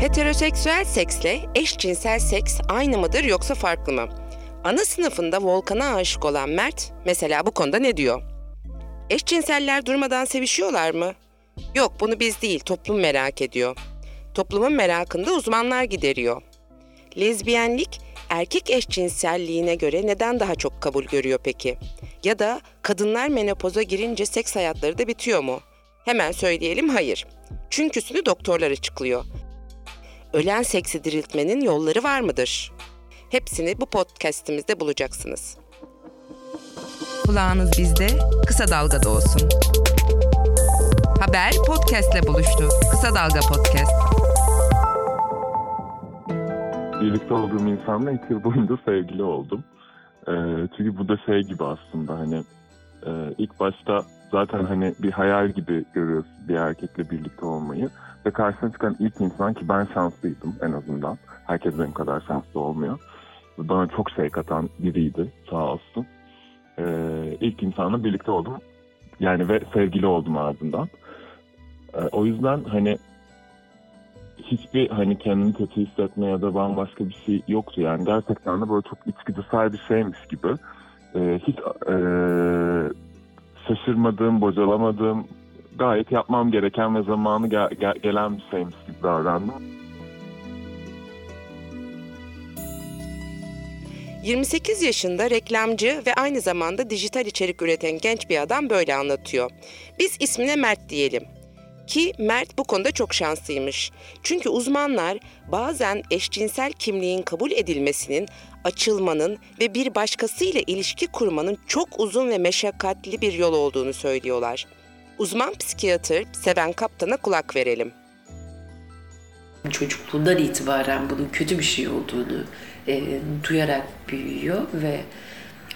Heteroseksüel seksle eşcinsel seks aynı mıdır yoksa farklı mı? Ana sınıfında Volkan'a aşık olan Mert mesela bu konuda ne diyor? Eşcinseller durmadan sevişiyorlar mı? Yok bunu biz değil toplum merak ediyor. Toplumun merakında uzmanlar gideriyor. Lezbiyenlik erkek eşcinselliğine göre neden daha çok kabul görüyor peki? Ya da kadınlar menopoza girince seks hayatları da bitiyor mu? Hemen söyleyelim hayır. Çünküsünü doktorlar açıklıyor. Ölen seksi diriltmenin yolları var mıdır? Hepsini bu podcast'imizde bulacaksınız. Kulağınız bizde, kısa dalgada olsun. Haber podcast'le buluştu. Kısa Dalga Podcast. Birlikte olduğum insanla iki yıl boyunca sevgili oldum. Ee, çünkü bu da şey gibi aslında hani e, ilk başta zaten hani bir hayal gibi görüyorsun bir erkekle birlikte olmayı. Ve karşısına çıkan ilk insan ki ben şanslıydım en azından. Herkes benim kadar şanslı olmuyor. Bana çok şey katan biriydi sağ olsun. Ee, ilk insanla birlikte oldum. Yani ve sevgili oldum ardından. Ee, o yüzden hani hiçbir hani kendini kötü hissetme ya da bambaşka bir şey yoktu. Yani gerçekten de böyle çok içgüdüsel bir şeymiş gibi. Ee, hiç e, şaşırmadığım, bocalamadığım, gayet yapmam gereken ve zamanı gel- gel- gelen bir şeymiş gibi davrandım. 28 yaşında reklamcı ve aynı zamanda dijital içerik üreten genç bir adam böyle anlatıyor. Biz ismine Mert diyelim. Ki Mert bu konuda çok şanslıymış. Çünkü uzmanlar bazen eşcinsel kimliğin kabul edilmesinin, açılmanın ve bir başkasıyla ilişki kurmanın çok uzun ve meşakkatli bir yol olduğunu söylüyorlar. Uzman psikiyatr Seven Kaptan'a kulak verelim. Çocukluğundan itibaren bunun kötü bir şey olduğunu e, duyarak büyüyor ve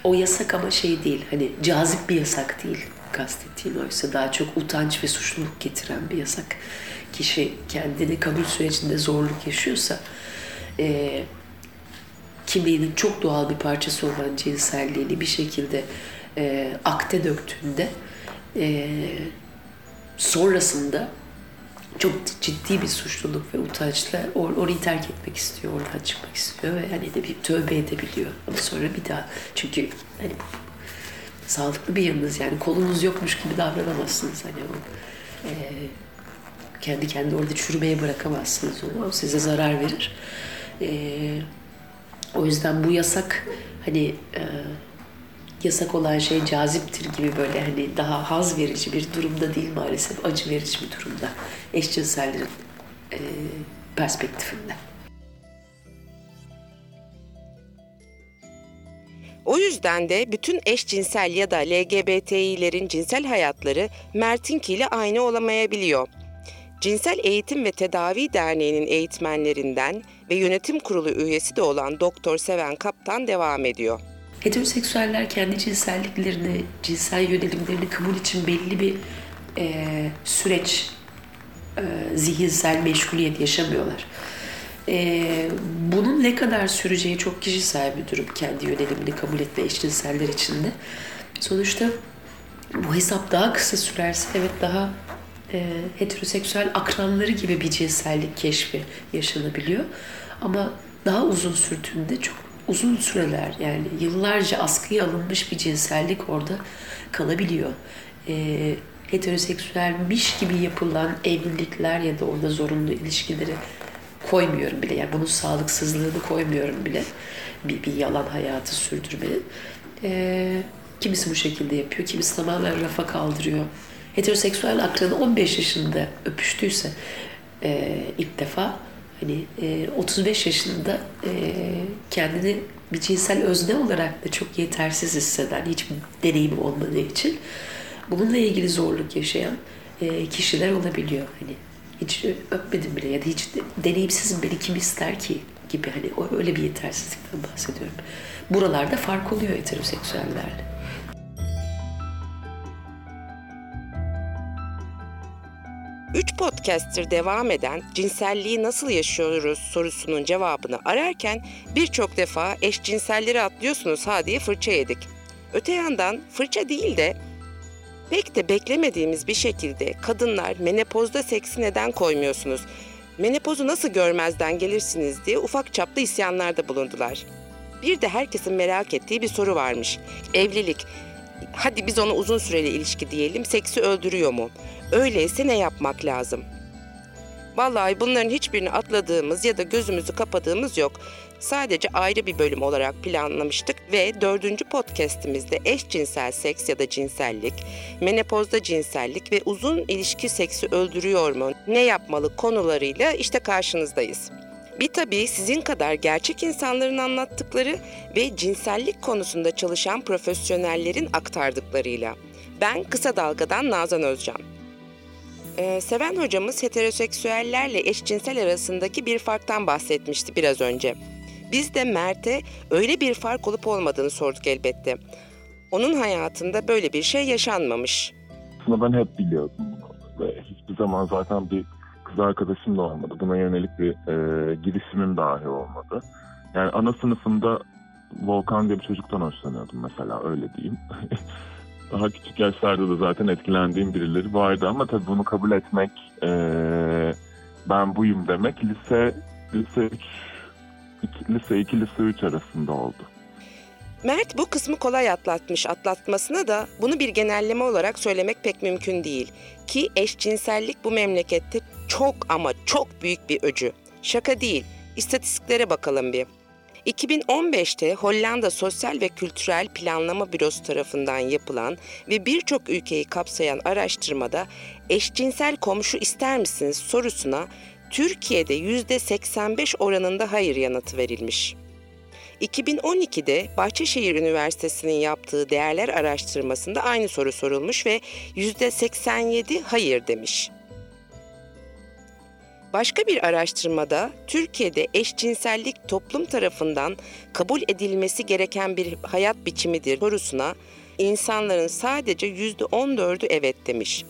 o yasak ama şey değil, hani cazip bir yasak değil kastettiğin oysa daha çok utanç ve suçluluk getiren bir yasak. Kişi kendini kabul sürecinde zorluk yaşıyorsa e, kimliğinin çok doğal bir parçası olan cinselliğini bir şekilde e, akte döktüğünde e, sonrasında çok ciddi bir suçluluk ve utançla or- orayı terk etmek istiyor, oradan çıkmak istiyor ve hani de bir tövbe edebiliyor. Ama sonra bir daha çünkü hani sağlıklı bir yanınız yani kolunuz yokmuş gibi davranamazsınız hani o e, kendi kendi orada çürümeye bırakamazsınız onu. O size zarar verir. E, o yüzden bu yasak hani e, yasak olan şey caziptir gibi böyle hani daha haz verici bir durumda değil maalesef acı verici bir durumda eşcinsellerin e, perspektifinde. O yüzden de bütün eşcinsel ya da LGBTİ'lerin cinsel hayatları Mert'inkiyle aynı olamayabiliyor. Cinsel Eğitim ve Tedavi Derneği'nin eğitmenlerinden ve yönetim kurulu üyesi de olan Doktor Seven Kaptan devam ediyor. Heteroseksüeller kendi cinselliklerini, cinsel yönelimlerini kabul için belli bir e, süreç, e, zihinsel meşguliyet yaşamıyorlar. E, bunun ne kadar süreceği çok kişisel bir durum kendi yönelimini kabul etme eşcinseller için de. Sonuçta bu hesap daha kısa sürerse evet daha e, heteroseksüel akranları gibi bir cinsellik keşfi yaşanabiliyor. Ama daha uzun sürdüğünde çok uzun süreler yani yıllarca askıya alınmış bir cinsellik orada kalabiliyor. E, heteroseksüelmiş gibi yapılan evlilikler ya da orada zorunlu ilişkileri koymuyorum bile. Yani bunun sağlıksızlığını koymuyorum bile. Bir, bir yalan hayatı sürdürmenin. E, kimisi bu şekilde yapıyor, kimisi tamamen rafa kaldırıyor. Heteroseksüel akranı 15 yaşında öpüştüyse e, ilk defa hani e, 35 yaşında e, kendini bir cinsel özne olarak da çok yetersiz hisseden hiçbir deneyimi olmadığı için bununla ilgili zorluk yaşayan e, kişiler olabiliyor. Hani hiç öpmedim bile ya da hiç deneyimsizim beni kim ister ki gibi hani öyle bir yetersizlikten bahsediyorum. Buralarda fark oluyor heteroseksüellerle. Üç podcast'tir devam eden cinselliği nasıl yaşıyoruz sorusunun cevabını ararken birçok defa eşcinselleri atlıyorsunuz ha diye fırça yedik. Öte yandan fırça değil de pek de beklemediğimiz bir şekilde kadınlar menopozda seksi neden koymuyorsunuz? Menopozu nasıl görmezden gelirsiniz diye ufak çaplı isyanlarda bulundular. Bir de herkesin merak ettiği bir soru varmış. Evlilik, hadi biz ona uzun süreli ilişki diyelim, seksi öldürüyor mu? Öyleyse ne yapmak lazım? Vallahi bunların hiçbirini atladığımız ya da gözümüzü kapadığımız yok. Sadece ayrı bir bölüm olarak planlamıştık ve dördüncü podcastimizde eşcinsel seks ya da cinsellik, menopozda cinsellik ve uzun ilişki seksi öldürüyor mu, ne yapmalı konularıyla işte karşınızdayız. Bir tabii sizin kadar gerçek insanların anlattıkları ve cinsellik konusunda çalışan profesyonellerin aktardıklarıyla. Ben Kısa Dalga'dan Nazan Özcan. Ee, Seven hocamız heteroseksüellerle eşcinsel arasındaki bir farktan bahsetmişti biraz önce. Biz de Mert'e öyle bir fark olup olmadığını sorduk elbette. Onun hayatında böyle bir şey yaşanmamış. Aslında ben hep biliyordum ve hiçbir zaman zaten bir kız arkadaşım da olmadı. Buna yönelik bir e, girişimim dahi olmadı. Yani ana sınıfında Volkan diye bir çocuktan hoşlanıyordum mesela öyle diyeyim. Daha küçük yaşlarda da zaten etkilendiğim birileri vardı ama tabii bunu kabul etmek, e, ben buyum demek lise lise 3 lise 2 lise 3 arasında oldu. Mert bu kısmı kolay atlatmış atlatmasına da bunu bir genelleme olarak söylemek pek mümkün değil. Ki eşcinsellik bu memlekette çok ama çok büyük bir öcü. Şaka değil, istatistiklere bakalım bir. 2015'te Hollanda Sosyal ve Kültürel Planlama Bürosu tarafından yapılan ve birçok ülkeyi kapsayan araştırmada eşcinsel komşu ister misiniz sorusuna Türkiye'de %85 oranında hayır yanıtı verilmiş. 2012'de Bahçeşehir Üniversitesi'nin yaptığı değerler araştırmasında aynı soru sorulmuş ve %87 hayır demiş. Başka bir araştırmada Türkiye'de eşcinsellik toplum tarafından kabul edilmesi gereken bir hayat biçimidir sorusuna insanların sadece %14'ü evet demiş.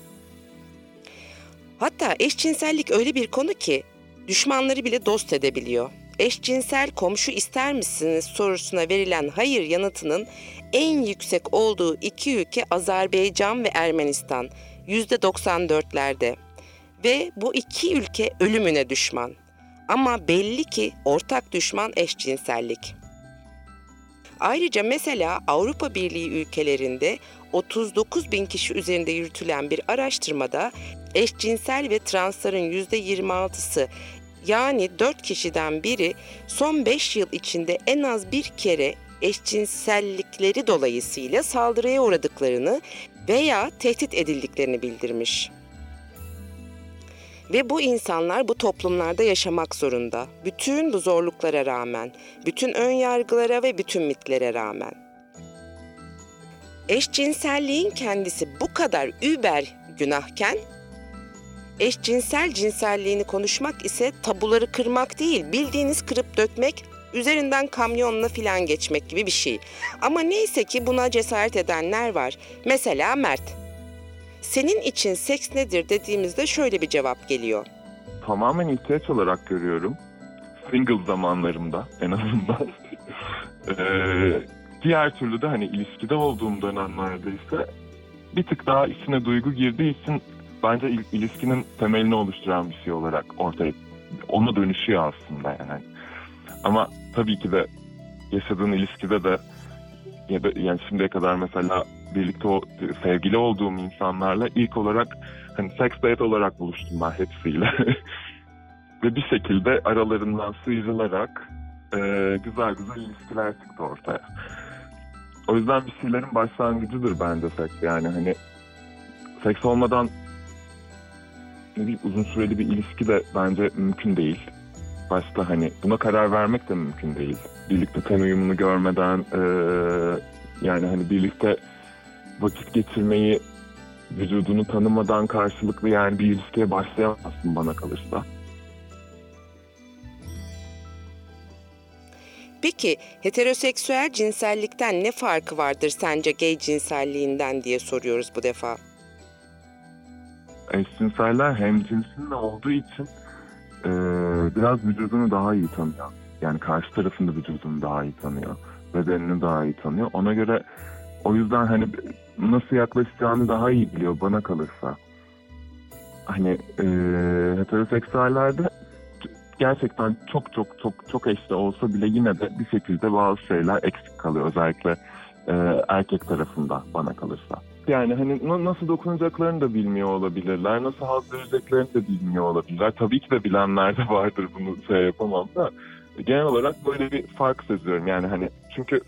Hatta eşcinsellik öyle bir konu ki düşmanları bile dost edebiliyor. Eşcinsel komşu ister misiniz sorusuna verilen hayır yanıtının en yüksek olduğu iki ülke Azerbaycan ve Ermenistan %94'lerde. Ve bu iki ülke ölümüne düşman. Ama belli ki ortak düşman eşcinsellik. Ayrıca mesela Avrupa Birliği ülkelerinde 39 bin kişi üzerinde yürütülen bir araştırmada eşcinsel ve transların %26'sı yani 4 kişiden biri son 5 yıl içinde en az bir kere eşcinsellikleri dolayısıyla saldırıya uğradıklarını veya tehdit edildiklerini bildirmiş. Ve bu insanlar bu toplumlarda yaşamak zorunda. Bütün bu zorluklara rağmen, bütün ön yargılara ve bütün mitlere rağmen. Eşcinselliğin kendisi bu kadar über günahken, eşcinsel cinselliğini konuşmak ise tabuları kırmak değil, bildiğiniz kırıp dökmek, üzerinden kamyonla filan geçmek gibi bir şey. Ama neyse ki buna cesaret edenler var. Mesela Mert. Senin için seks nedir dediğimizde şöyle bir cevap geliyor. Tamamen ihtiyaç olarak görüyorum. Single zamanlarımda en azından. ee, diğer türlü de hani ilişkide olduğum dönemlerde ise bir tık daha içine duygu girdiği için bence il- ilişkinin temelini oluşturan bir şey olarak ortaya ona dönüşüyor aslında yani. Ama tabii ki de yaşadığın ilişkide de ya da yani şimdiye kadar mesela birlikte o, sevgili olduğum insanlarla ilk olarak hani sex date olarak buluştum ben hepsiyle. Ve bir şekilde aralarından sıyrılarak e, güzel güzel ilişkiler çıktı ortaya. O yüzden bir şeylerin başlangıcıdır bence seks. Yani hani seks olmadan bileyim, uzun süreli bir ilişki de bence mümkün değil. Başta hani buna karar vermek de mümkün değil. Birlikte ten uyumunu görmeden e, yani hani birlikte vakit geçirmeyi vücudunu tanımadan karşılıklı yani bir ilişkiye başlayamazsın bana kalırsa. Peki heteroseksüel cinsellikten ne farkı vardır sence gay cinselliğinden diye soruyoruz bu defa. Eşcinseller hem cinsinle olduğu için e, biraz vücudunu daha iyi tanıyor. Yani karşı tarafın da vücudunu daha iyi tanıyor. Bedenini daha iyi tanıyor. Ona göre o yüzden hani nasıl yaklaşacağını daha iyi biliyor bana kalırsa. Hani e, heteroseksüellerde gerçekten çok çok çok çok eşli olsa bile yine de bir şekilde bazı şeyler eksik kalıyor özellikle e, erkek tarafında bana kalırsa. Yani hani na- nasıl dokunacaklarını da bilmiyor olabilirler, nasıl haz vereceklerini de bilmiyor olabilirler. Tabii ki de bilenler de vardır bunu şey yapamam da genel olarak böyle bir fark seziyorum. Yani hani çünkü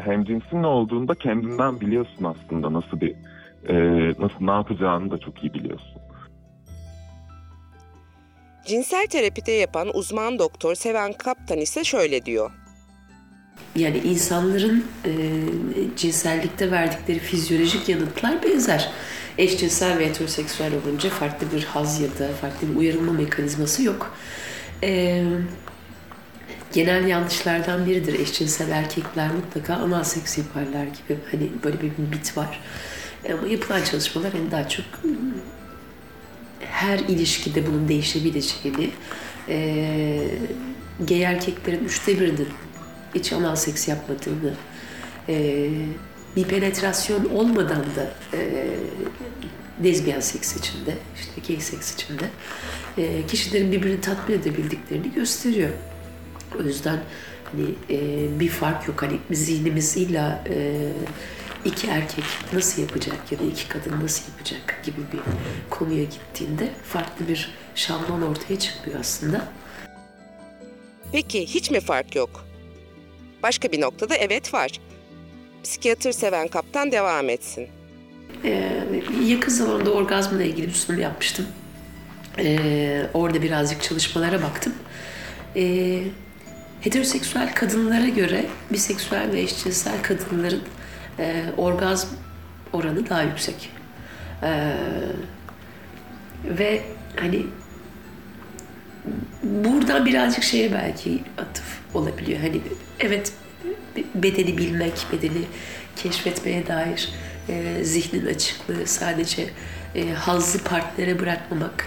hem cinsin ne olduğunda kendinden biliyorsun aslında nasıl bir e, nasıl ne yapacağını da çok iyi biliyorsun. Cinsel terapide yapan uzman doktor Seven Kaptan ise şöyle diyor. Yani insanların e, cinsellikte verdikleri fizyolojik yanıtlar benzer. Eşcinsel ve heteroseksüel olunca farklı bir haz ya da farklı bir uyarılma mekanizması yok. E, genel yanlışlardan biridir. Eşcinsel erkekler mutlaka anal seks yaparlar gibi. Hani böyle bir bit var. Ama yapılan çalışmalar hani daha çok her ilişkide bunun değişebileceğini, e, gay erkeklerin üçte birinin hiç anal seks yapmadığını, e, bir penetrasyon olmadan da e, lezbiyen seks içinde, işte gay seks içinde e, kişilerin birbirini tatmin edebildiklerini gösteriyor. O yüzden hani e, bir fark yok. Hani zihnimiz illa e, iki erkek nasıl yapacak ya da iki kadın nasıl yapacak gibi bir konuya gittiğinde farklı bir şablon ortaya çıkıyor aslında. Peki hiç mi fark yok? Başka bir noktada evet var. Psikiyatr seven kaptan devam etsin. Ee, yakın zamanda orgazmla ilgili bir sunum yapmıştım. Ee, orada birazcık çalışmalara baktım. Ee, heteroseksüel kadınlara göre biseksüel ve eşcinsel kadınların e, orgazm oranı daha yüksek. Ee, ve hani buradan birazcık şeye belki atıf olabiliyor. Hani evet bedeni bilmek, bedeni keşfetmeye dair e, zihnin açıklığı, sadece e, hazzı partnere bırakmamak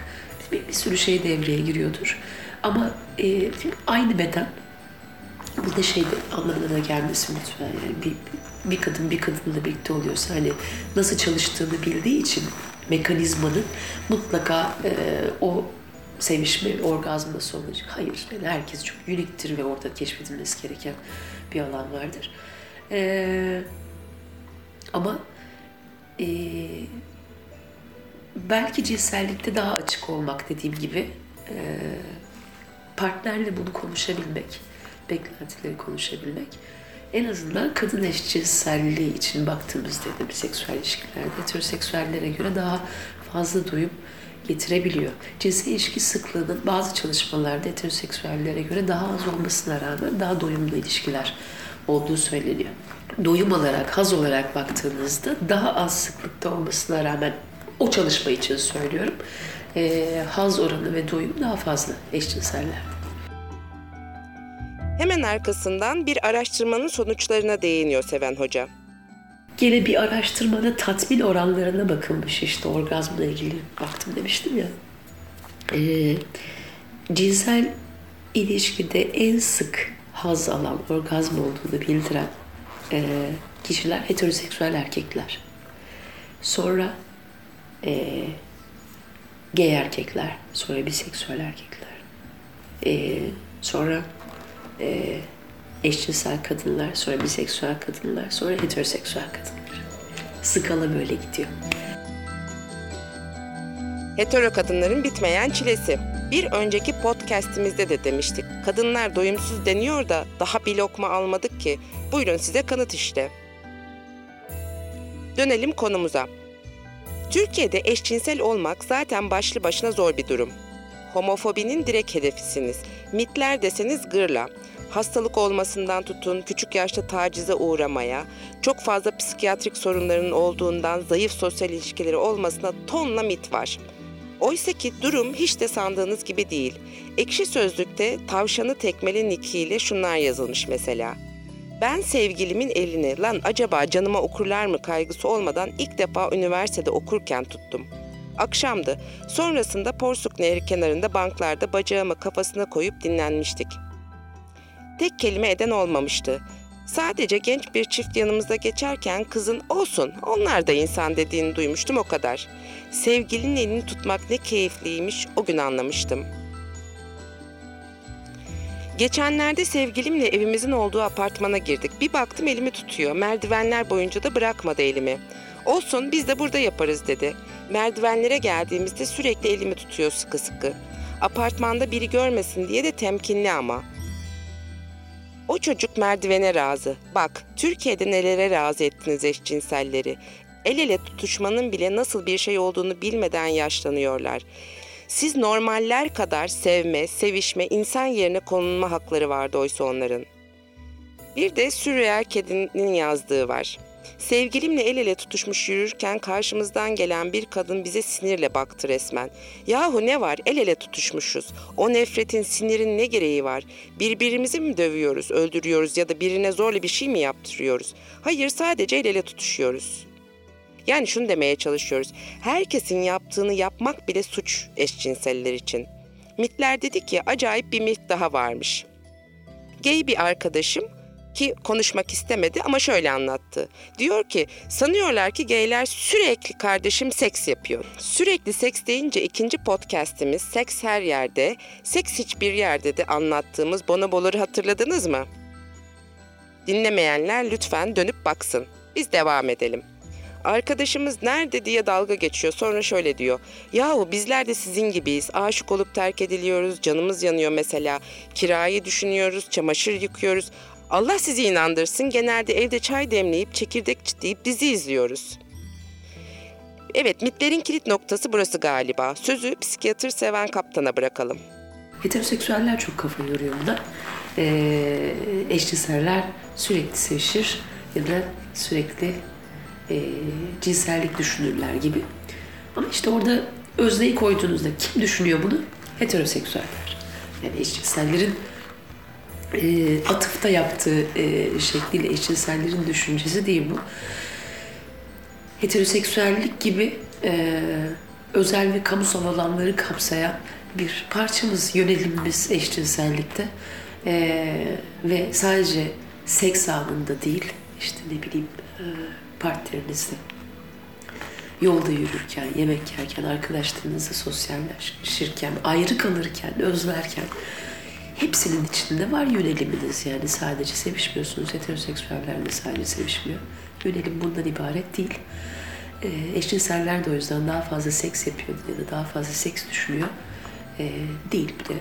bir, bir sürü şey devreye giriyordur. Ama e, aynı beden burada şey de anlamına da gelmesin lütfen. Yani bir, bir kadın bir kadınla birlikte oluyorsa hani nasıl çalıştığını bildiği için mekanizmanın mutlaka e, o sevişme, orgazm nasıl olacak? Hayır. Yani herkes çok uniktir ve orada keşfedilmesi gereken bir alan vardır. Ee, ama e, belki cinsellikte daha açık olmak dediğim gibi e, partnerle bunu konuşabilmek, beklentileri konuşabilmek en azından kadın eşcinselliği için baktığımızda da biseksüel ilişkilerde heteroseksüellere göre daha fazla duyum getirebiliyor. Cinsel ilişki sıklığının bazı çalışmalarda heteroseksüellere göre daha az olmasına rağmen daha doyumlu ilişkiler olduğu söyleniyor. Doyum olarak, haz olarak baktığınızda daha az sıklıkta olmasına rağmen o çalışma için söylüyorum. E, haz oranı ve doyum daha fazla eşcinseller. Hemen arkasından bir araştırmanın sonuçlarına değiniyor Seven Hoca. Gene bir araştırmada tatmin oranlarına bakılmış işte orgazmla ilgili baktım demiştim ya. Ee, cinsel ilişkide en sık haz alan, orgazm olduğunu bildiren e, kişiler heteroseksüel erkekler. Sonra e, gay erkekler, sonra biseksüel erkekler. E, sonra e, eşcinsel kadınlar, sonra biseksüel kadınlar, sonra heteroseksüel kadınlar. Skala böyle gidiyor. Hetero kadınların bitmeyen çilesi. Bir önceki podcast'imizde de demiştik. Kadınlar doyumsuz deniyor da daha bir lokma almadık ki. Buyurun size kanıt işte. Dönelim konumuza. Türkiye'de eşcinsel olmak zaten başlı başına zor bir durum. Homofobinin direkt hedefisiniz. Mitler deseniz gırla. Hastalık olmasından tutun, küçük yaşta tacize uğramaya, çok fazla psikiyatrik sorunların olduğundan zayıf sosyal ilişkileri olmasına tonla mit var. Oysa ki durum hiç de sandığınız gibi değil. Ekşi Sözlük'te tavşanı tekmeli nikiyle şunlar yazılmış mesela. Ben sevgilimin elini lan acaba canıma okurlar mı kaygısı olmadan ilk defa üniversitede okurken tuttum. Akşamdı. Sonrasında Porsuk Nehri kenarında banklarda bacağımı kafasına koyup dinlenmiştik. Tek kelime eden olmamıştı. Sadece genç bir çift yanımızda geçerken kızın olsun onlar da insan dediğini duymuştum o kadar. Sevgilinin elini tutmak ne keyifliymiş o gün anlamıştım. Geçenlerde sevgilimle evimizin olduğu apartmana girdik. Bir baktım elimi tutuyor. Merdivenler boyunca da bırakmadı elimi. Olsun biz de burada yaparız dedi. Merdivenlere geldiğimizde sürekli elimi tutuyor sıkı sıkı. Apartmanda biri görmesin diye de temkinli ama. O çocuk merdivene razı. Bak Türkiye'de nelere razı ettiniz eşcinselleri. El ele tutuşmanın bile nasıl bir şey olduğunu bilmeden yaşlanıyorlar. Siz normaller kadar sevme, sevişme, insan yerine konulma hakları vardı oysa onların. Bir de Sürreal Kedi'nin yazdığı var. Sevgilimle el ele tutuşmuş yürürken karşımızdan gelen bir kadın bize sinirle baktı resmen. Yahu ne var el ele tutuşmuşuz. O nefretin sinirin ne gereği var? Birbirimizi mi dövüyoruz, öldürüyoruz ya da birine zorla bir şey mi yaptırıyoruz? Hayır sadece el ele tutuşuyoruz. Yani şunu demeye çalışıyoruz. Herkesin yaptığını yapmak bile suç eşcinseller için. Mitler dedi ki acayip bir mit daha varmış. Gay bir arkadaşım ki konuşmak istemedi ama şöyle anlattı. Diyor ki sanıyorlar ki gayler sürekli kardeşim seks yapıyor. Sürekli seks deyince ikinci podcastimiz Seks Her Yerde, Seks Hiçbir Yerde de anlattığımız bonoboları hatırladınız mı? Dinlemeyenler lütfen dönüp baksın. Biz devam edelim. Arkadaşımız nerede diye dalga geçiyor. Sonra şöyle diyor. Yahu bizler de sizin gibiyiz. Aşık olup terk ediliyoruz. Canımız yanıyor mesela. Kirayı düşünüyoruz. Çamaşır yıkıyoruz. Allah sizi inandırsın. Genelde evde çay demleyip çekirdek çitleyip dizi izliyoruz. Evet mitlerin kilit noktası burası galiba. Sözü psikiyatr seven kaptana bırakalım. Heteroseksüeller çok kafa yoruyor buna. Ee, eşcinseller sürekli sevişir ya da sürekli e, cinsellik düşünürler gibi. Ama işte orada özneyi koyduğunuzda kim düşünüyor bunu? Heteroseksüeller. Yani eşcinsellerin e, atıfta yaptığı e, şekliyle eşcinsellerin düşüncesi değil bu. Heteroseksüellik gibi e, özel ve kamusal alanları kapsayan bir parçamız, yönelimimiz eşcinsellikte. E, ve sadece seks anında değil, işte ne bileyim e, partnerinizle yolda yürürken, yemek yerken, arkadaşlarınızla sosyalleşirken, ayrı kalırken, özlerken hepsinin içinde var yöneliminiz. Yani sadece sevişmiyorsunuz. Heteroseksüeller de sadece sevişmiyor. Yönelim bundan ibaret değil. E, eşcinseller de o yüzden daha fazla seks yapıyor ya da daha fazla seks düşünüyor. E, değil bir de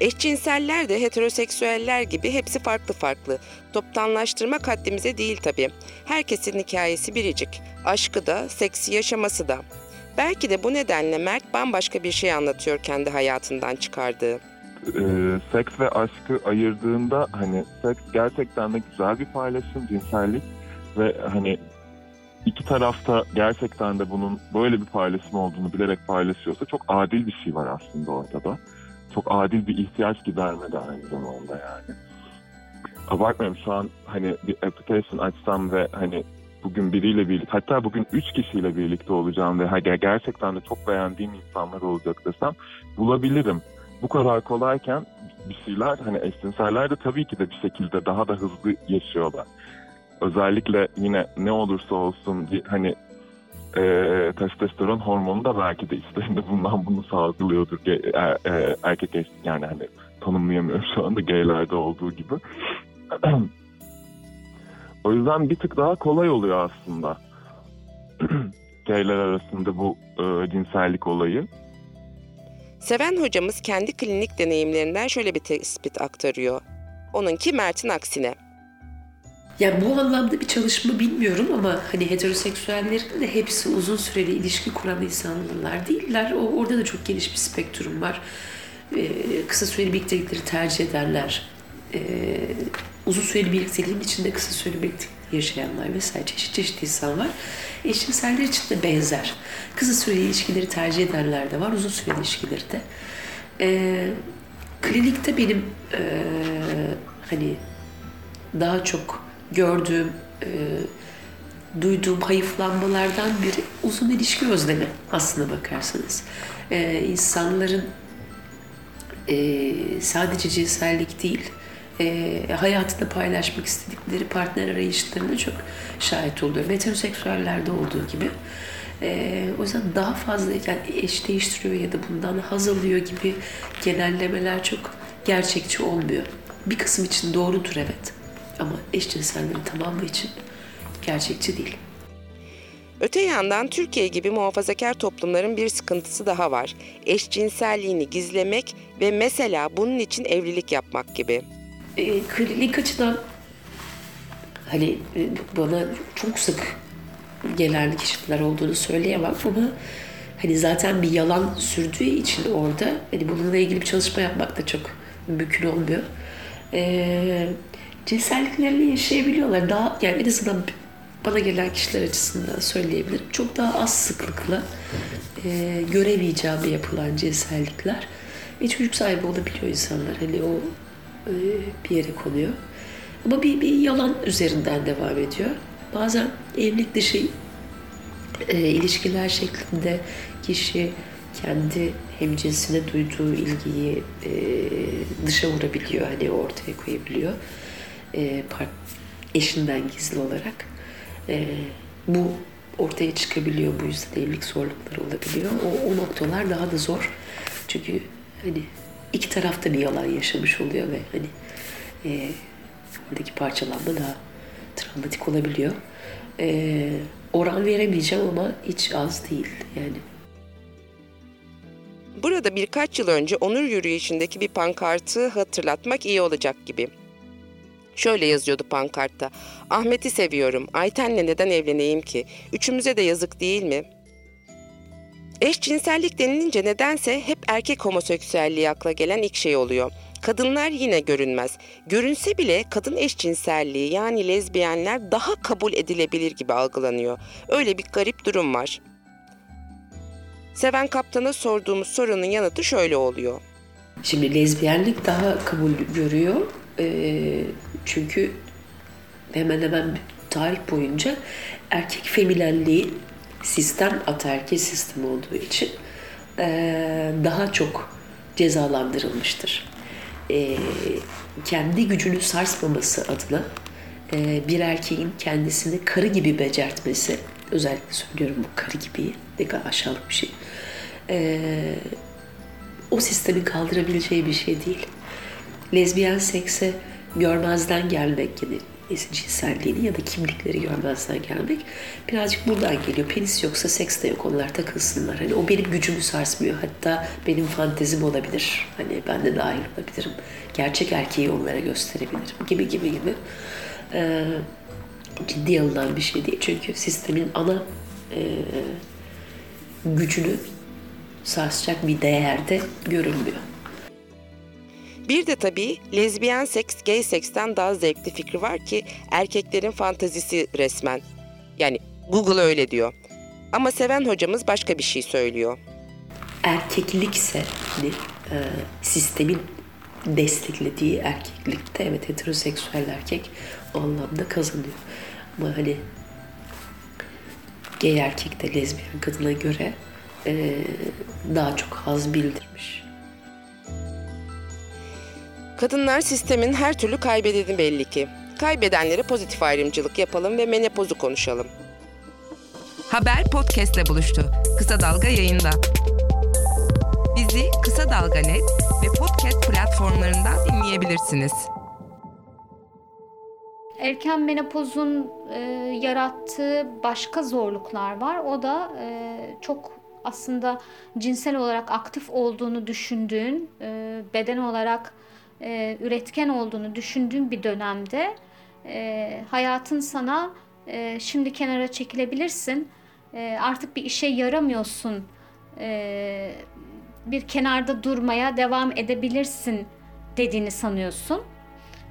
Eşcinseller de heteroseksüeller gibi hepsi farklı farklı. Toptanlaştırmak haddimize değil tabii. Herkesin hikayesi biricik. Aşkı da, seksi yaşaması da. Belki de bu nedenle Mert bambaşka bir şey anlatıyor kendi hayatından çıkardığı. Ee, seks ve aşkı ayırdığında hani seks gerçekten de güzel bir paylaşım, cinsellik ve hani iki tarafta gerçekten de bunun böyle bir paylaşım olduğunu bilerek paylaşıyorsa çok adil bir şey var aslında ortada. Çok adil bir ihtiyaç giderme de aynı zamanda yani. Abartmıyorum şu an hani bir application açsam ve hani bugün biriyle birlikte hatta bugün üç kişiyle birlikte olacağım ve gerçekten de çok beğendiğim insanlar olacak desem bulabilirim. Bu kadar kolayken bir şeyler hani eşcinseller de tabii ki de bir şekilde daha da hızlı yaşıyorlar. Özellikle yine ne olursa olsun hani e, testosteron hormonu da belki de içlerinde bundan bunu salgılıyordur. E, e, erkek eş, yani hani tanımlayamıyorum şu anda gaylerde olduğu gibi. o yüzden bir tık daha kolay oluyor aslında. gayler arasında bu e, cinsellik olayı. Seven hocamız kendi klinik deneyimlerinden şöyle bir tespit aktarıyor. Onunki Mert'in aksine. Yani bu anlamda bir çalışma bilmiyorum ama hani heteroseksüellerin de hepsi uzun süreli ilişki kuran insanlar değiller. O, orada da çok geniş bir spektrum var. Ee, kısa süreli birliktelikleri tercih ederler. Ee, uzun süreli birlikteliğin içinde kısa süreli birliktelik yaşayanlar vesaire çeşit çeşit insan var. Eşcinseller için de benzer. Kısa süreli ilişkileri tercih edenler de var, uzun süreli ilişkileri de. Ee, klinikte benim e, hani daha çok gördüğüm, e, duyduğum hayıflanmalardan biri uzun ilişki özlemi aslına bakarsanız. E, insanların e, sadece cinsellik değil, e, hayatında paylaşmak istedikleri partner arayışlarına çok şahit oluyor. Heteroseksüellerde olduğu gibi. E, o yüzden daha fazla yani eş değiştiriyor ya da bundan haz alıyor gibi genellemeler çok gerçekçi olmuyor. Bir kısım için doğrudur evet. Ama eşcinsellerin tamamı için gerçekçi değil. Öte yandan Türkiye gibi muhafazakar toplumların bir sıkıntısı daha var. Eşcinselliğini gizlemek ve mesela bunun için evlilik yapmak gibi. E, klinik açıdan hani e, bana çok sık gelen kişiler olduğunu söyleyemem ama hani zaten bir yalan sürdüğü için orada hani bununla ilgili bir çalışma yapmak da çok mümkün olmuyor. E, cinselliklerini yaşayabiliyorlar. Daha yani en azından bana gelen kişiler açısından söyleyebilirim. Çok daha az sıklıkla e, göremeyeceğim yapılan cinsellikler. Ve çocuk sahibi olabiliyor insanlar. Hani o bir yere konuyor. Ama bir, bir yalan üzerinden devam ediyor. Bazen evlilik dışı e, ilişkiler şeklinde kişi kendi hemcinsine duyduğu ilgiyi e, dışa vurabiliyor. Hani ortaya koyabiliyor. E, part, eşinden gizli olarak. E, bu ortaya çıkabiliyor. Bu yüzden evlilik zorlukları olabiliyor. O, o noktalar daha da zor. Çünkü hani iki tarafta bir yalan yaşamış oluyor ve hani e, oradaki parçalanma daha travmatik olabiliyor. E, oran veremeyeceğim ama hiç az değil yani. Burada birkaç yıl önce onur yürüyüşündeki bir pankartı hatırlatmak iyi olacak gibi. Şöyle yazıyordu pankartta. Ahmet'i seviyorum. Ayten'le neden evleneyim ki? Üçümüze de yazık değil mi? Eşcinsellik denilince nedense hep erkek homoseksüelliği akla gelen ilk şey oluyor. Kadınlar yine görünmez. Görünse bile kadın eşcinselliği yani lezbiyenler daha kabul edilebilir gibi algılanıyor. Öyle bir garip durum var. Seven kaptana sorduğumuz sorunun yanıtı şöyle oluyor. Şimdi lezbiyenlik daha kabul görüyor. Ee, çünkü hemen hemen tarih boyunca erkek feminenliği sistem ataerkil sistem olduğu için e, daha çok cezalandırılmıştır. E, kendi gücünü sarsmaması adına e, bir erkeğin kendisini karı gibi becertmesi, özellikle söylüyorum bu karı gibi ne kadar aşağılık bir şey, e, o sistemin kaldırabileceği bir şey değil. Lezbiyen sekse görmezden gelmek gibi cinselliğini ya da kimlikleri görmezden gelmek birazcık buradan geliyor. Penis yoksa seks de yok onlar takılsınlar. Hani o benim gücümü sarsmıyor. Hatta benim fantezim olabilir. Hani ben de dahil olabilirim. Gerçek erkeği onlara gösterebilirim gibi gibi gibi. Ee, ciddi alınan bir şey değil. Çünkü sistemin ana e, gücünü sarsacak bir değerde görünmüyor. Bir de tabii lezbiyen seks gay seksten daha zevkli fikri var ki erkeklerin fantazisi resmen. Yani Google öyle diyor. Ama seven hocamız başka bir şey söylüyor. Erkeklikse hani, e, sistemin desteklediği erkeklikte evet heteroseksüel erkek o anlamda kazanıyor. Ama hani gay erkek de lezbiyen kadına göre e, daha çok haz bildirmiş. Kadınlar sistemin her türlü kaybedeni belli ki. Kaybedenlere pozitif ayrımcılık yapalım ve menopozu konuşalım. Haber podcastle buluştu. Kısa Dalga yayında. Bizi Kısa Dalga Net ve podcast platformlarından dinleyebilirsiniz. Erken menopozun e, yarattığı başka zorluklar var. O da e, çok aslında cinsel olarak aktif olduğunu düşündüğün, e, beden olarak e, üretken olduğunu düşündüğün bir dönemde e, hayatın sana e, şimdi kenara çekilebilirsin, e, artık bir işe yaramıyorsun, e, bir kenarda durmaya devam edebilirsin dediğini sanıyorsun.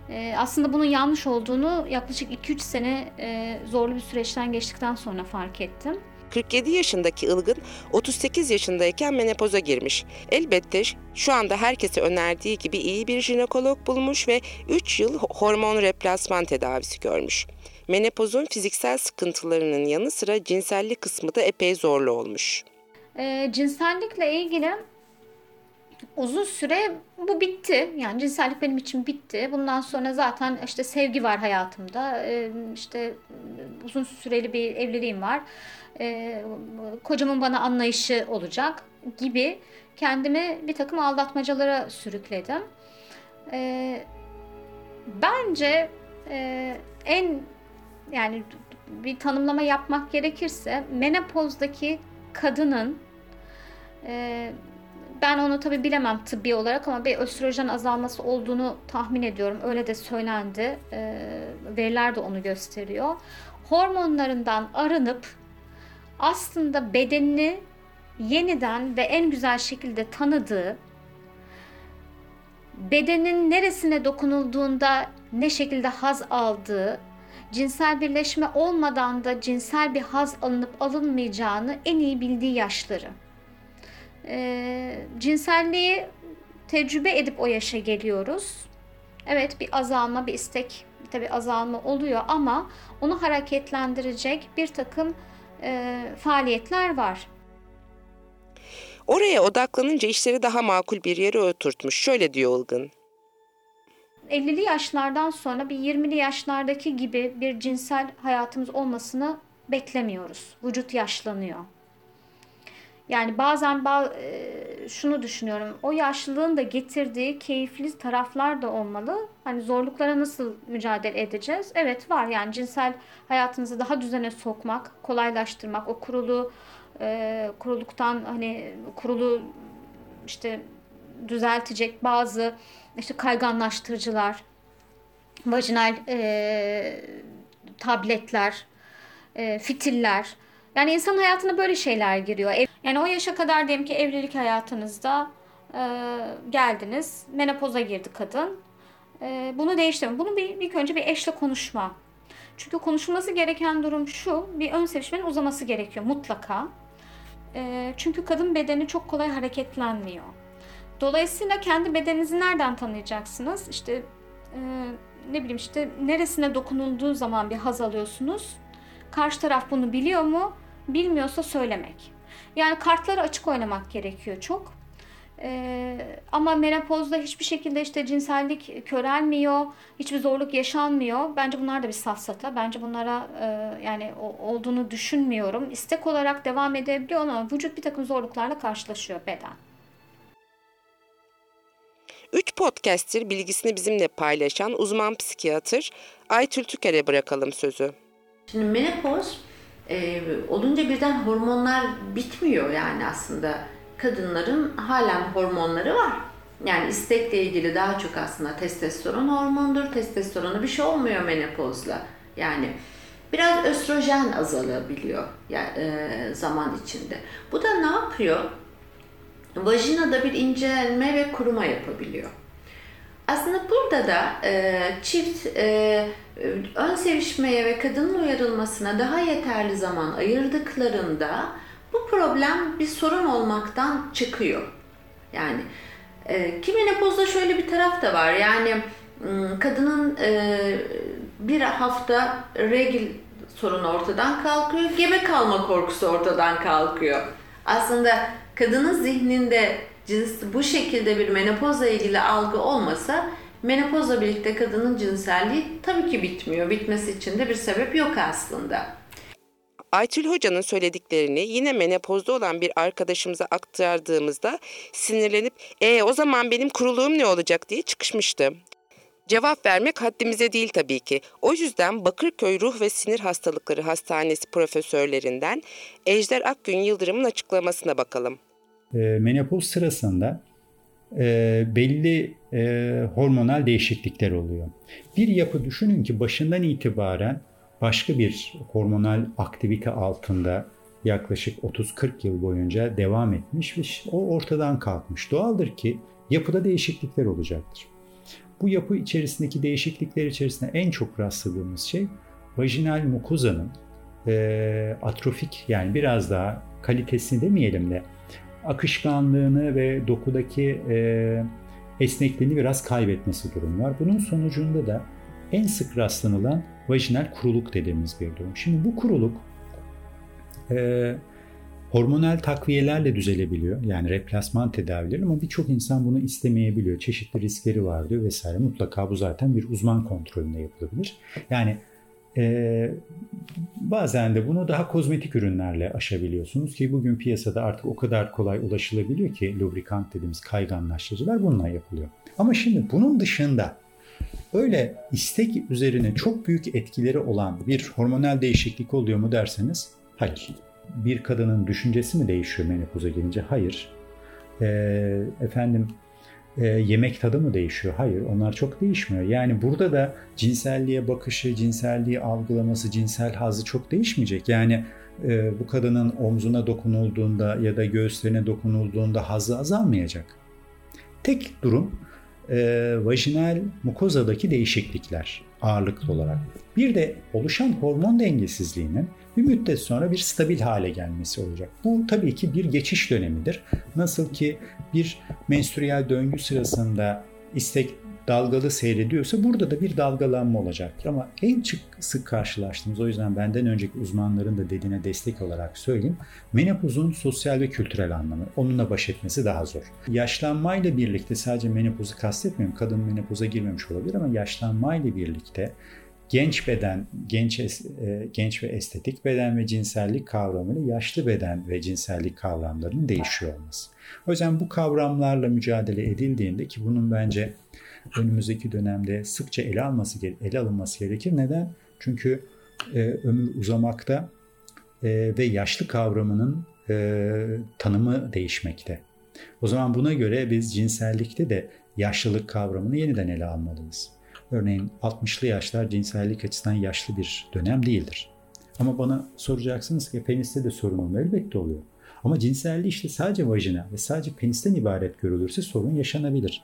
E, aslında bunun yanlış olduğunu yaklaşık 2-3 sene e, zorlu bir süreçten geçtikten sonra fark ettim. 47 yaşındaki Ilgın 38 yaşındayken menopoza girmiş. Elbette şu anda herkese önerdiği gibi iyi bir jinekolog bulmuş ve 3 yıl hormon replasman tedavisi görmüş. Menopozun fiziksel sıkıntılarının yanı sıra cinsellik kısmı da epey zorlu olmuş. E, cinsellikle ilgili uzun süre bu bitti. Yani cinsellik benim için bitti. Bundan sonra zaten işte sevgi var hayatımda. E, işte uzun süreli bir evliliğim var e, kocamın bana anlayışı olacak gibi kendimi bir takım aldatmacalara sürükledim. E, bence e, en yani bir tanımlama yapmak gerekirse menopozdaki kadının e, ben onu tabi bilemem tıbbi olarak ama bir östrojen azalması olduğunu tahmin ediyorum. Öyle de söylendi. E, veriler de onu gösteriyor. Hormonlarından arınıp aslında bedenini yeniden ve en güzel şekilde tanıdığı, bedenin neresine dokunulduğunda ne şekilde haz aldığı, cinsel birleşme olmadan da cinsel bir haz alınıp alınmayacağını en iyi bildiği yaşları. E, cinselliği tecrübe edip o yaşa geliyoruz. Evet bir azalma, bir istek tabi azalma oluyor ama onu hareketlendirecek bir takım e, faaliyetler var. Oraya odaklanınca işleri daha makul bir yere oturtmuş. Şöyle diyor Ilgın. 50'li yaşlardan sonra bir 20'li yaşlardaki gibi bir cinsel hayatımız olmasını beklemiyoruz. Vücut yaşlanıyor. Yani bazen e, şunu düşünüyorum. O yaşlılığın da getirdiği keyifli taraflar da olmalı. Hani zorluklara nasıl mücadele edeceğiz? Evet var yani cinsel hayatınızı daha düzene sokmak, kolaylaştırmak, o kurulu e, kuruluktan hani kurulu işte düzeltecek bazı işte kayganlaştırıcılar, vajinal e, tabletler, e, fitiller. Yani insan hayatına böyle şeyler giriyor. Yani o yaşa kadar diyelim ki evlilik hayatınızda e, geldiniz, menopoza girdi kadın. E, bunu değiştirme. Bunu bir ilk önce bir eşle konuşma. Çünkü konuşulması gereken durum şu, bir ön sevişmenin uzaması gerekiyor mutlaka. E, çünkü kadın bedeni çok kolay hareketlenmiyor. Dolayısıyla kendi bedeninizi nereden tanıyacaksınız? İşte e, ne bileyim işte neresine dokunulduğu zaman bir haz alıyorsunuz. Karşı taraf bunu biliyor mu? Bilmiyorsa söylemek. Yani kartları açık oynamak gerekiyor çok. Ee, ama menopozda hiçbir şekilde işte cinsellik körelmiyor, hiçbir zorluk yaşanmıyor. Bence bunlar da bir safsata. Bence bunlara e, yani o, olduğunu düşünmüyorum. İstek olarak devam edebiliyor ama vücut bir takım zorluklarla karşılaşıyor beden. Üç podcast'tir bilgisini bizimle paylaşan uzman psikiyatır Aytül Tüker'e bırakalım sözü. Şimdi menopoz e, olunca birden hormonlar bitmiyor yani aslında. Kadınların halen hormonları var. Yani istekle ilgili daha çok aslında testosteron hormondur. Testosterona bir şey olmuyor menopozla. Yani biraz östrojen azalabiliyor yani, e, zaman içinde. Bu da ne yapıyor? Vajinada bir incelme ve kuruma yapabiliyor. Aslında burada da e, çift e, ön sevişmeye ve kadının uyarılmasına daha yeterli zaman ayırdıklarında bu problem bir sorun olmaktan çıkıyor. Yani e, ki menopozda şöyle bir taraf da var. Yani kadının e, bir hafta regl sorunu ortadan kalkıyor, gebe kalma korkusu ortadan kalkıyor. Aslında kadının zihninde cins bu şekilde bir menopozla ilgili algı olmasa menopozla birlikte kadının cinselliği tabii ki bitmiyor. Bitmesi için de bir sebep yok aslında. Aytül Hoca'nın söylediklerini yine menopozda olan bir arkadaşımıza aktardığımızda sinirlenip e o zaman benim kuruluğum ne olacak diye çıkışmıştı. Cevap vermek haddimize değil tabii ki. O yüzden Bakırköy Ruh ve Sinir Hastalıkları Hastanesi profesörlerinden Ejder Akgün Yıldırım'ın açıklamasına bakalım. E, menopoz sırasında e, belli e, hormonal değişiklikler oluyor. Bir yapı düşünün ki başından itibaren başka bir hormonal aktivite altında yaklaşık 30-40 yıl boyunca devam etmiş ve o ortadan kalkmış. Doğaldır ki yapıda değişiklikler olacaktır. Bu yapı içerisindeki değişiklikler içerisinde en çok rastladığımız şey vajinal mukozanın e, atrofik yani biraz daha kalitesini demeyelim de akışkanlığını ve dokudaki e, esnekliğini biraz kaybetmesi durum var. Bunun sonucunda da en sık rastlanılan vajinal kuruluk dediğimiz bir durum. Şimdi bu kuruluk e, hormonal takviyelerle düzelebiliyor. Yani replasman tedavileri ama birçok insan bunu istemeyebiliyor. Çeşitli riskleri var diyor vesaire. Mutlaka bu zaten bir uzman kontrolünde yapılabilir. Yani Ee, bazen de bunu daha kozmetik ürünlerle aşabiliyorsunuz ki bugün piyasada artık o kadar kolay ulaşılabiliyor ki lubrikant dediğimiz kayganlaştırıcılar bununla yapılıyor. Ama şimdi bunun dışında öyle istek üzerine çok büyük etkileri olan bir hormonal değişiklik oluyor mu derseniz hayır. Bir kadının düşüncesi mi değişiyor menopoza gelince? Hayır. Ee, efendim e, yemek tadı mı değişiyor? Hayır, onlar çok değişmiyor. Yani burada da cinselliğe bakışı, cinselliği algılaması, cinsel hazı çok değişmeyecek. Yani e, bu kadının omzuna dokunulduğunda ya da göğüslerine dokunulduğunda hazı azalmayacak. Tek durum e, vajinal mukozadaki değişiklikler ağırlıklı olarak. Bir de oluşan hormon dengesizliğinin bir müddet sonra bir stabil hale gelmesi olacak. Bu tabii ki bir geçiş dönemidir. Nasıl ki bir menstrüel döngü sırasında istek dalgalı seyrediyorsa burada da bir dalgalanma olacaktır. Ama en çık, sık karşılaştığımız o yüzden benden önceki uzmanların da dediğine destek olarak söyleyeyim. Menopozun sosyal ve kültürel anlamı. Onunla baş etmesi daha zor. Yaşlanmayla birlikte sadece menopozu kastetmiyorum. Kadın menopoza girmemiş olabilir ama yaşlanmayla birlikte genç beden, genç e, genç ve estetik beden ve cinsellik kavramıyla yaşlı beden ve cinsellik kavramlarının değişiyor olması. O yüzden bu kavramlarla mücadele edildiğinde ki bunun bence önümüzdeki dönemde sıkça ele alması ele alınması gerekir. Neden? Çünkü e, ömür uzamakta e, ve yaşlı kavramının e, tanımı değişmekte. O zaman buna göre biz cinsellikte de yaşlılık kavramını yeniden ele almalıyız. Örneğin 60'lı yaşlar cinsellik açısından yaşlı bir dönem değildir. Ama bana soracaksınız ki peniste de sorun olmuyor. Elbette oluyor. Ama cinselliği işte sadece vajina ve sadece penisten ibaret görülürse sorun yaşanabilir.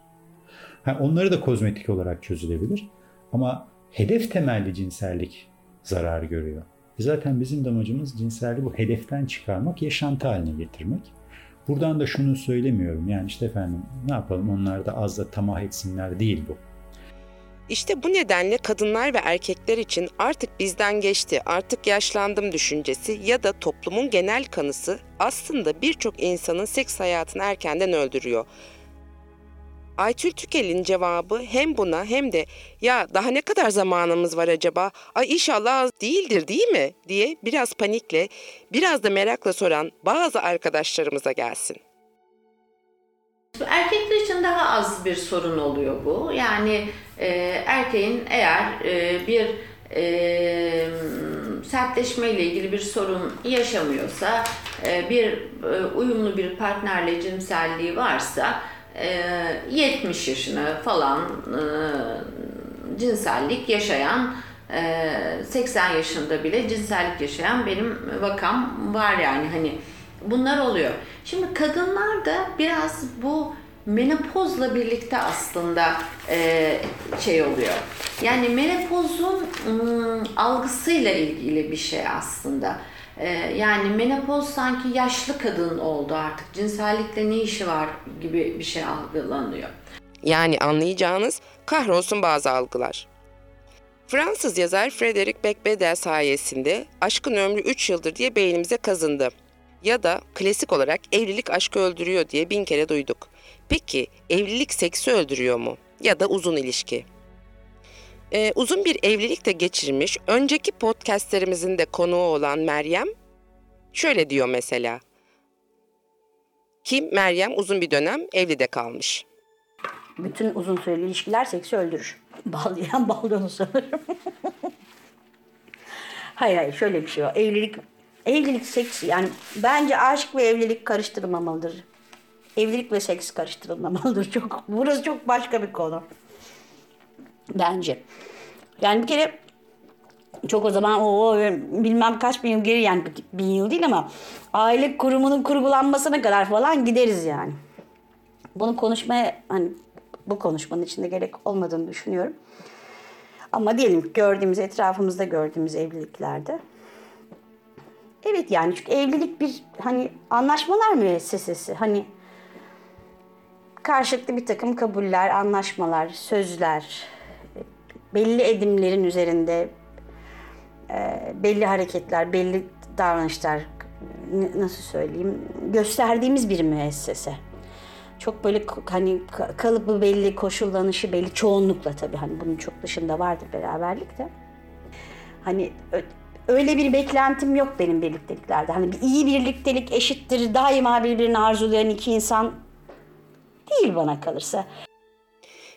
Ha, onları da kozmetik olarak çözülebilir. Ama hedef temelli cinsellik zarar görüyor. Zaten bizim de amacımız cinselliği bu hedeften çıkarmak, yaşantı haline getirmek. Buradan da şunu söylemiyorum. Yani işte efendim ne yapalım onlar da az da tamah etsinler değil bu. İşte bu nedenle kadınlar ve erkekler için artık bizden geçti, artık yaşlandım düşüncesi ya da toplumun genel kanısı aslında birçok insanın seks hayatını erkenden öldürüyor. Aytül Tükel'in cevabı hem buna hem de ya daha ne kadar zamanımız var acaba? Ay inşallah az değildir değil mi? diye biraz panikle, biraz da merakla soran bazı arkadaşlarımıza gelsin. Erkekler için daha az bir sorun oluyor bu. Yani e, erkeğin eğer e, bir e, sertleşme ile ilgili bir sorun yaşamıyorsa, e, bir e, uyumlu bir partnerle cinselliği varsa, e, 70 yaşını falan e, cinsellik yaşayan, e, 80 yaşında bile cinsellik yaşayan benim vakam var yani hani bunlar oluyor. Şimdi kadınlar da biraz bu menopozla birlikte aslında e, şey oluyor. Yani menopozun ım, algısıyla ilgili bir şey aslında. E, yani menopoz sanki yaşlı kadın oldu artık. Cinsellikle ne işi var gibi bir şey algılanıyor. Yani anlayacağınız kahrolsun bazı algılar. Fransız yazar Frederick Becbedel sayesinde aşkın ömrü 3 yıldır diye beynimize kazındı ya da klasik olarak evlilik aşkı öldürüyor diye bin kere duyduk. Peki evlilik seksi öldürüyor mu? Ya da uzun ilişki? Ee, uzun bir evlilik de geçirmiş, önceki podcastlerimizin de konuğu olan Meryem şöyle diyor mesela. Kim Meryem uzun bir dönem evli de kalmış. Bütün uzun süreli ilişkiler seksi öldürür. Bağlayan bağlayanı sanırım. hayır hayır şöyle bir şey var. Evlilik Evlilik seks yani bence aşk ve evlilik karıştırılmamalıdır. Evlilik ve seks karıştırılmamalıdır. Çok burası çok başka bir konu. Bence. Yani bir kere çok o zaman o bilmem kaç bin yıl geri yani bin yıl değil ama aile kurumunun kurgulanmasına kadar falan gideriz yani. Bunu konuşmaya hani bu konuşmanın içinde gerek olmadığını düşünüyorum. Ama diyelim gördüğümüz etrafımızda gördüğümüz evliliklerde Evet yani çünkü evlilik bir hani anlaşmalar müessesesi. Hani karşılıklı bir takım kabuller, anlaşmalar, sözler, belli edimlerin üzerinde e, belli hareketler, belli davranışlar nasıl söyleyeyim gösterdiğimiz bir müessese. Çok böyle hani kalıbı belli, koşullanışı belli çoğunlukla tabii hani bunun çok dışında vardır beraberlik de. Hani öyle bir beklentim yok benim birlikteliklerde. Hani bir iyi birliktelik eşittir daima birbirini arzulayan iki insan değil bana kalırsa.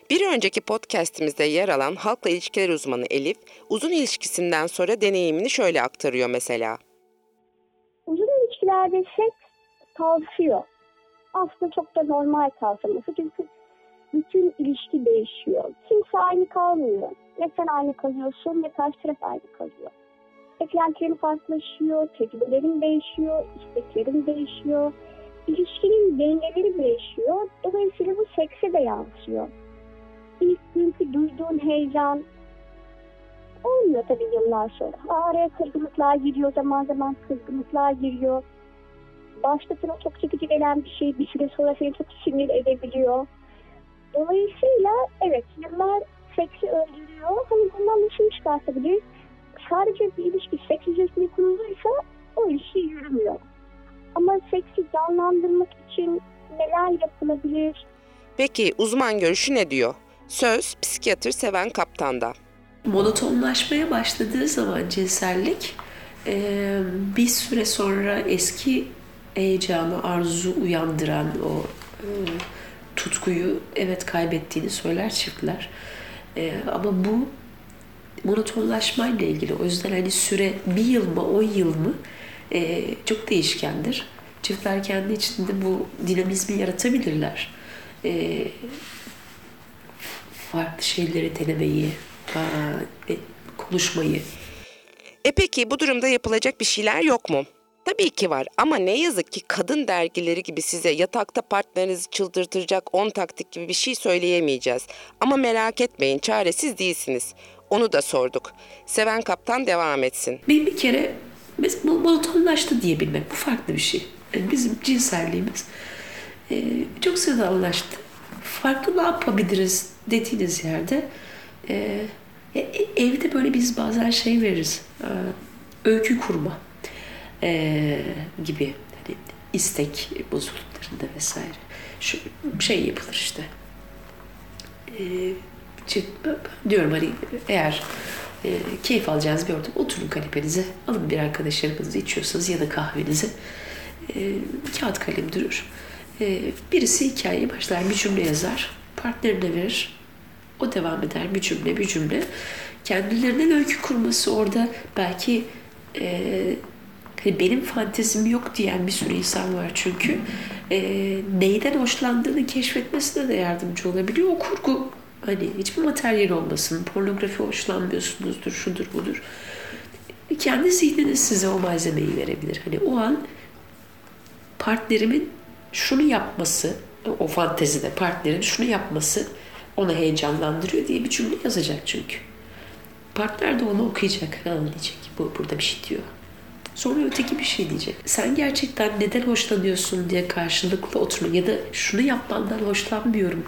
Bir önceki podcastimizde yer alan halkla ilişkiler uzmanı Elif, uzun ilişkisinden sonra deneyimini şöyle aktarıyor mesela. uzun ilişkilerde seks tavsiyor. Aslında çok da normal tavsiyeması çünkü bütün ilişki değişiyor. Kimse aynı kalmıyor. Ne sen aynı kalıyorsun ne karşı taraf aynı kalıyor. Beklentilerin farklılaşıyor, tecrübelerin değişiyor, isteklerin değişiyor. İlişkinin dengeleri değişiyor. Dolayısıyla bu sekse de yansıyor. İlk günkü duyduğun heyecan olmuyor tabii yıllar sonra. Araya kırgınlıklar giriyor, zaman zaman kızgınlıklar giriyor. Başta sana çok çekici gelen bir şey bir süre sonra seni çok sinir edebiliyor. Dolayısıyla evet yıllar seksi öldürüyor. Hani bundan da şunu çıkartabiliriz. Sadece bir ilişki seks üzerine kuruluysa o ilişki yürümüyor. Ama seksi canlandırmak için neler yapılabilir? Peki uzman görüşü ne diyor? Söz psikiyatr Seven Kaptan'da. monotonlaşmaya başladığı zaman cinsellik e, bir süre sonra eski heyecanı, arzu uyandıran o e, tutkuyu evet kaybettiğini söyler çiftler. E, ama bu monotonlaşmayla ilgili. O yüzden hani süre bir yıl mı, on yıl mı e, çok değişkendir. Çiftler kendi içinde bu dinamizmi yaratabilirler. E, farklı şeyleri denemeyi, e, konuşmayı. E peki bu durumda yapılacak bir şeyler yok mu? Tabii ki var ama ne yazık ki kadın dergileri gibi size yatakta partnerinizi çıldırtacak 10 taktik gibi bir şey söyleyemeyeceğiz. Ama merak etmeyin çaresiz değilsiniz. Onu da sorduk. Seven Kaptan devam etsin. Bir, bir kere biz monotonlaştı diyebilmek bu farklı bir şey. Yani bizim cinselliğimiz e, çok sıradanlaştı. Farklı ne yapabiliriz dediğiniz yerde e, e, evde böyle biz bazen şey veririz. E, öykü kurma e, gibi hani istek bozukluklarında vesaire. Şu şey yapılır işte. E, diyorum hani eğer e, keyif alacağınız bir ortam oturun kanepenize alın bir arkadaşlarınızı içiyorsanız ya da kahvenizi. E, kağıt kalem durur. E, birisi hikayeyi başlar bir cümle yazar partnerine verir. O devam eder bir cümle bir cümle. Kendilerinden öykü kurması orada belki e, hani benim fantezim yok diyen bir sürü insan var çünkü. E, neyden hoşlandığını keşfetmesine de yardımcı olabiliyor. O kurgu hani hiçbir materyal olmasın pornografi hoşlanmıyorsunuzdur şudur budur kendi zihniniz size o malzemeyi verebilir hani o an partnerimin şunu yapması o fantezide partnerin şunu yapması onu heyecanlandırıyor diye bir cümle yazacak çünkü. Partner de onu okuyacak. Ha, diyecek. Bu burada bir şey diyor. Sonra öteki bir şey diyecek. Sen gerçekten neden hoşlanıyorsun diye karşılıklı oturma ya da şunu yapmandan hoşlanmıyorum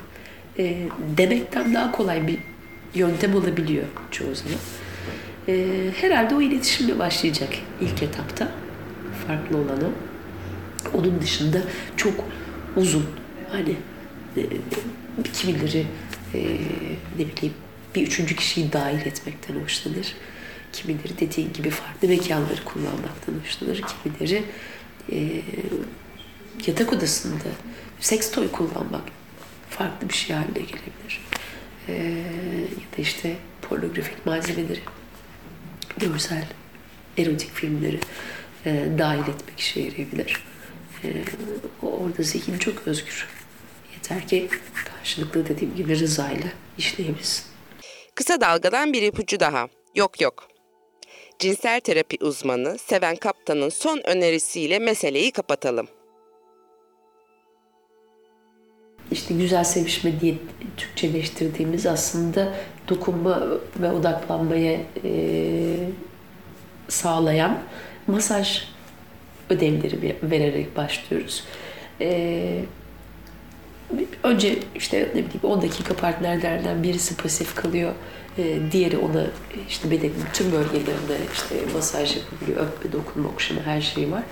e, demekten daha kolay bir yöntem olabiliyor çoğu zaman. E, herhalde o iletişimle başlayacak ilk etapta. Farklı olan o. Onun dışında çok uzun hani e, kimileri e, ne bileyim bir üçüncü kişiyi dahil etmekten hoşlanır. Kimileri dediğin gibi farklı mekanları kullanmaktan hoşlanır. Kimileri e, yatak odasında seks toy kullanmak farklı bir şey haline gelebilir. E, ya da işte pornografik malzemeleri, görsel, erotik filmleri e, dahil etmek işe yarayabilir. E, orada zihin çok özgür. Yeter ki karşılıklı dediğim gibi rızayla işleyebilsin. Kısa dalgadan bir ipucu daha. Yok yok. Cinsel terapi uzmanı Seven Kaptan'ın son önerisiyle meseleyi kapatalım. İşte güzel sevişme diye Türkçeleştirdiğimiz aslında dokunma ve odaklanmaya e, sağlayan masaj ödevleri vererek başlıyoruz. E, önce işte ne bileyim 10 dakika partnerlerden birisi pasif kalıyor. E, diğeri ona işte bedenin tüm bölgelerinde işte masaj yapabiliyor. Öpme, dokunma, okşama her şey var.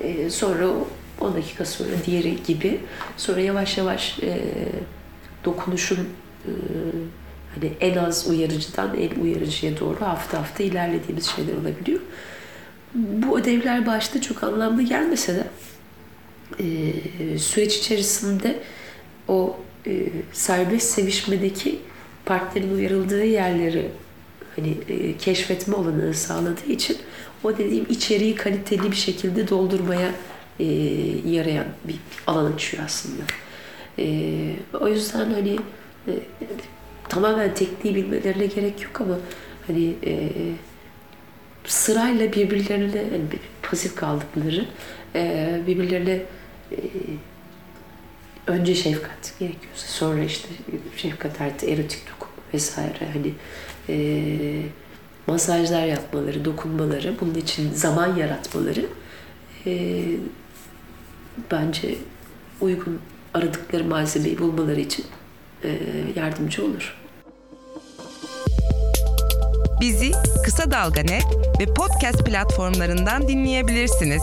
E, sonra 10 dakika sonra diğeri gibi sonra yavaş yavaş e, dokunuşun e, hani en az uyarıcıdan en uyarıcıya doğru hafta hafta ilerlediğimiz şeyler olabiliyor. Bu ödevler başta çok anlamlı gelmese de e, süreç içerisinde o e, serbest sevişmedeki partnerin uyarıldığı yerleri hani e, keşfetme olanağı sağladığı için o dediğim içeriği kaliteli bir şekilde doldurmaya e, yarayan bir alan açıyor aslında. E, o yüzden hani e, tamamen tekniği bilmelerine gerek yok ama hani e, sırayla birbirlerine yani pasif kaldıkları e, birbirlerine e, önce şefkat gerekiyorsa sonra işte şefkat artı erotik dokunma vesaire hani e, masajlar yapmaları, dokunmaları, bunun için zaman yaratmaları e, bence uygun aradıkları malzemeyi bulmaları için e, yardımcı olur. Bizi Kısa Dalga Net ve podcast platformlarından dinleyebilirsiniz.